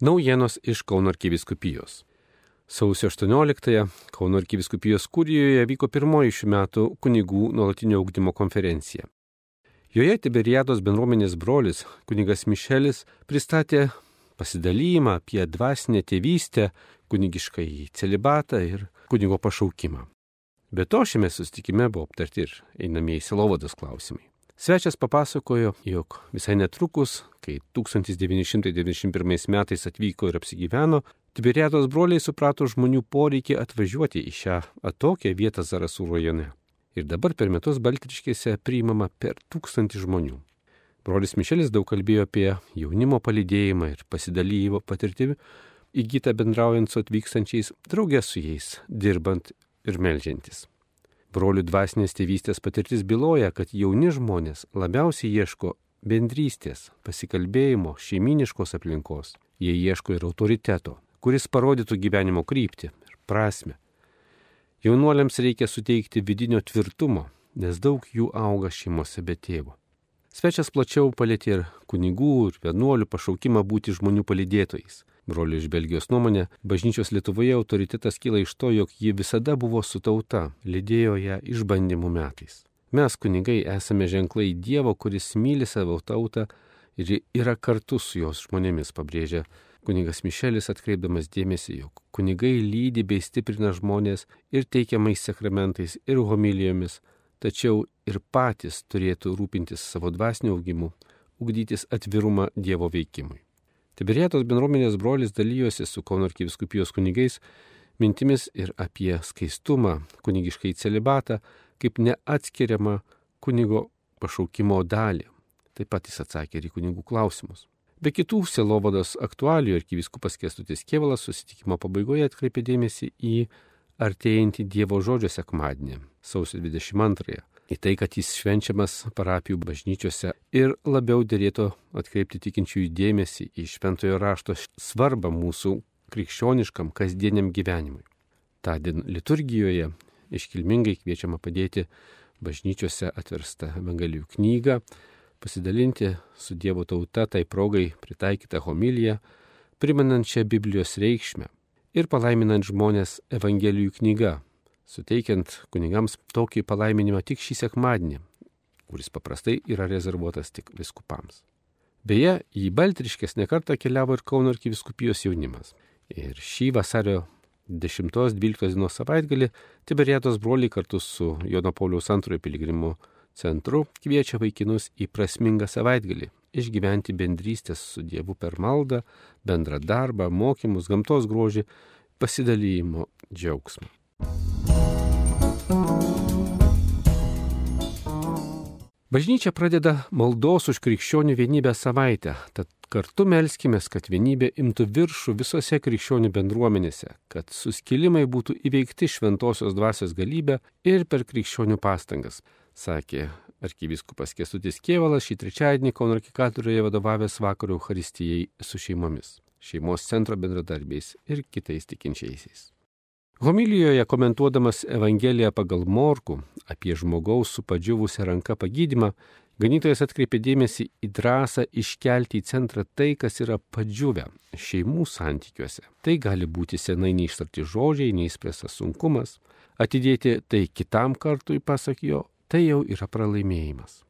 Naujienos iš Kauno arkiviskupijos. Sausio 18-ąją Kauno arkiviskupijos kūrijoje vyko pirmoji šių metų kunigų nuolatinio augdymo konferencija. Joje Tiberiados bendruomenės brolis, kunigas Mišelis, pristatė pasidalymą apie dvasinę tėvystę, kunigišką į celibatą ir kunigo pašaukimą. Be to šiame sustikime buvo aptarti ir einamieji silovados klausimai. Svečias papasakojo, jog visai netrukus, kai 1991 metais atvyko ir apsigyveno, Tiberiados broliai suprato žmonių poreikį atvažiuoti į šią atokią vietą Zarasų rajone. Ir dabar per metus Baltriškėse priimama per tūkstantį žmonių. Brolis Mišelis daug kalbėjo apie jaunimo palydėjimą ir pasidalymo patirtimi įgytą bendraujant su atvykstančiais, draugės su jais, dirbant ir melžiantis. Brolių dvasinės tėvystės patirtis byloja, kad jauni žmonės labiausiai ieško bendrystės, pasikalbėjimo, šeiminiškos aplinkos. Jie ieško ir autoriteto, kuris parodytų gyvenimo kryptį ir prasme. Jaunuoliams reikia suteikti vidinio tvirtumo, nes daug jų auga šeimose be tėvo. Svečias plačiau palėtė ir kunigų ir vienuolių pašaukimą būti žmonių palydėtojais. Brolių iš Belgijos nuomonė, bažnyčios Lietuvoje autoritetas kyla iš to, jog ji visada buvo su tauta, lydėjo ją išbandymų metais. Mes, kunigai, esame ženklai Dievo, kuris myli savo tautą ir yra kartu su jos žmonėmis, pabrėžia kunigas Mišelis atkreipdamas dėmesį, jog kunigai lydi bei stiprina žmonės ir teikiamais sakramentais ir homilijomis, tačiau ir patys turėtų rūpintis savo dvasiniu augimu, ugdytis atvirumą Dievo veikimui. Tiberėtos bendruomenės brolis dalyjosi su Kauno arkiviskupijos kunigais mintimis ir apie skaistumą, kunigiškai celibatą, kaip neatskiriamą kunigo pašaukimo dalį. Taip pat jis atsakė ir į kunigų klausimus. Be kitų selovados aktualijų arkiviskupas Kestutis Kievalas susitikimo pabaigoje atkreipė dėmesį į artėjantį Dievo žodžio sekmadienį, sausio 22-ąją į tai, kad jis švenčiamas parapijų bažnyčiose ir labiau dėlėtų atkreipti tikinčiųjų dėmesį į šventojo rašto svarbą mūsų krikščioniškam kasdieniam gyvenimui. Tądien liturgijoje iškilmingai kviečiama padėti bažnyčiose atverstą Evangelijų knygą, pasidalinti su Dievo tauta tai progai pritaikytą homiliją, primenant šią Biblijos reikšmę ir palaiminant žmonės Evangelijų knyga, suteikiant kunigams tokį palaiminimą tik šį sekmadienį, kuris paprastai yra rezervuotas tik viskupams. Beje, į Baltriškės nekartą keliavo ir Kauno arkiviskupijos jaunimas. Ir šį vasario 10-12 dienos savaitgalį Tiberėtos broliai kartu su Jono Pauliaus antrojo piligrimų centru kviečia vaikinus į prasmingą savaitgalį išgyventi bendrystės su Dievu per maldą, bendrą darbą, mokymus, gamtos grožį, pasidalymo džiaugsmą. Bažnyčia pradeda maldos už krikščionių vienybę savaitę, tad kartu melskime, kad vienybė imtų viršų visose krikščionių bendruomenėse, kad suskilimai būtų įveikti šventosios dvasios galybę ir per krikščionių pastangas, sakė arkivyskupas Kestutis Kievalas šį trečiadienį Kauno arkikatūroje vadovavęs vakarų Euharistijai su šeimomis, šeimos centro bendradarbiais ir kitais tikinčiaisiais. Homilijoje komentuodamas Evangeliją pagal Morku apie žmogaus su padžiūvusią ranką pagydymą, ganytojas atkreipė dėmesį į drąsą iškelti į centrą tai, kas yra padžiūvę šeimų santykiuose. Tai gali būti senai neištarti žodžiai, neįspręstas sunkumas, atidėti tai kitam kartui, pasak jo, tai jau yra pralaimėjimas.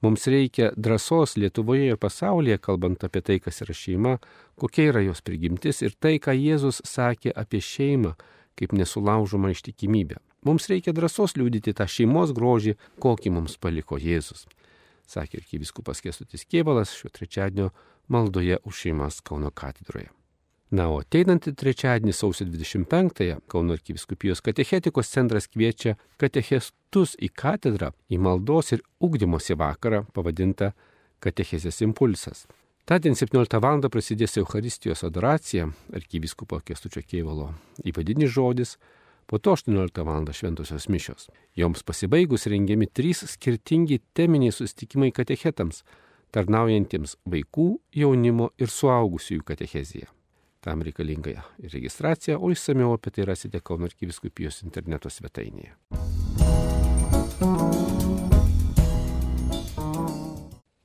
Mums reikia drąsos Lietuvoje ir pasaulyje, kalbant apie tai, kas yra šeima, kokia yra jos prigimtis ir tai, ką Jėzus sakė apie šeimą kaip nesulaužoma ištikimybė. Mums reikia drąsos liūdyti tą šeimos grožį, kokį mums paliko Jėzus, sakė arkivyskupas Kestutis Kievalas šio trečiadienio maldoje už šeimas Kauno katedroje. Na, o ateinantį trečiadienį sausio 25-ąją Kauno arkiviskupijos katechetikos centras kviečia katechestus į katedrą į maldos ir ugdymosi vakarą pavadintą Katechezės impulsas. Tądien 17 val. prasidės Euharistijos adoracija, arkivyskupo Kestučio Keivalo įvadinis žodis, po to 18 val. šventosios mišios. Joms pasibaigus rengiami trys skirtingi teminiai sustikimai katechetams, tarnaujantiems vaikų, jaunimo ir suaugusiųjų katecheziją. Tam reikalinga registracija, o išsameu apie tai rasite Kauno arkiviskupijos interneto svetainėje.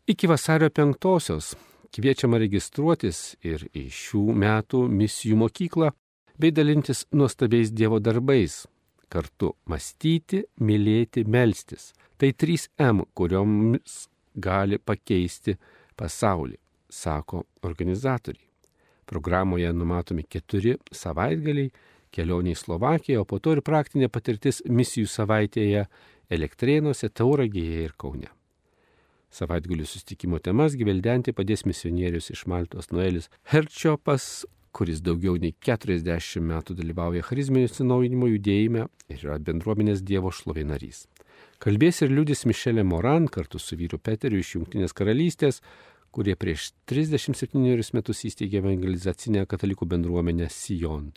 Iki vasario penktosios Kviečiama registruotis ir į šių metų misijų mokyklą bei dalintis nuostabiais Dievo darbais. Kartu mąstyti, mylėti, melstis. Tai 3M, kurioms gali pakeisti pasaulį, sako organizatoriai. Programoje numatomi keturi savaitgaliai, kelionė į Slovakiją, o po to ir praktinė patirtis misijų savaitėje Elektrėnuose, Tauragėje ir Kaune. Savaitgalių sustikimo temas gyveldenti padės misionierius iš Maltos Noelis Herčiopas, kuris daugiau nei 40 metų dalyvauja charizminio atsinaujinimo judėjime ir yra bendruomenės Dievo šlovė narys. Kalbės ir liudys Mišelė Moran kartu su vyru Peteriu iš Junktinės karalystės, kurie prieš 37 metus įsteigė evangelizacinę katalikų bendruomenę Sijon.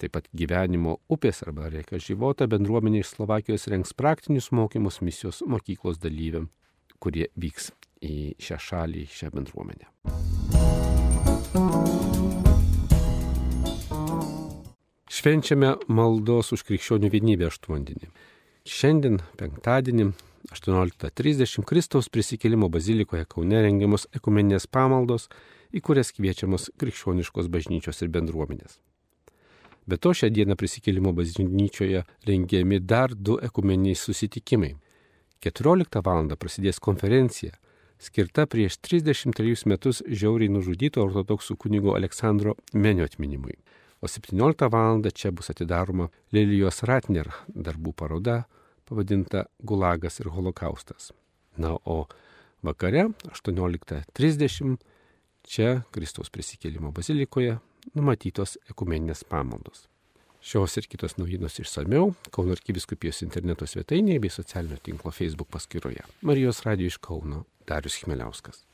Taip pat gyvenimo upės arba Reka Života bendruomenė iš Slovakijos rengs praktinius mokymus misijos mokyklos dalyviam, kurie vyks į šią šalį, šią bendruomenę. Švenčiame maldos už krikščionių vienybę aštuondienį. Šiandien, penktadienį, 18.30 Kristaus prisikėlimo bazilikoje Kaune rengiamos ekumeninės pamaldos, į kurias kviečiamos krikščioniškos bažnyčios ir bendruomenės. Be to šią dieną prisikėlimo bažnyčioje rengiami dar du ekumeniniai susitikimai. 14 val. prasidės konferencija, skirta prieš 33 metus žiauriai nužudyto ortodoksų kunigo Aleksandro Menio atminimui o 17 val. čia bus atidaroma Lilijos Ratner darbų paroda pavadinta Gulagas ir holokaustas. Na, o vakare 18.30 čia Kristaus prisikėlimo bazilikoje numatytos ekumeninės pamaldos. Šios ir kitos naujienos išsameu Kauno arkiviskupijos interneto svetainėje bei socialinio tinklo Facebook paskyroje. Marijos radio iš Kauno Darius Chmeliauskas.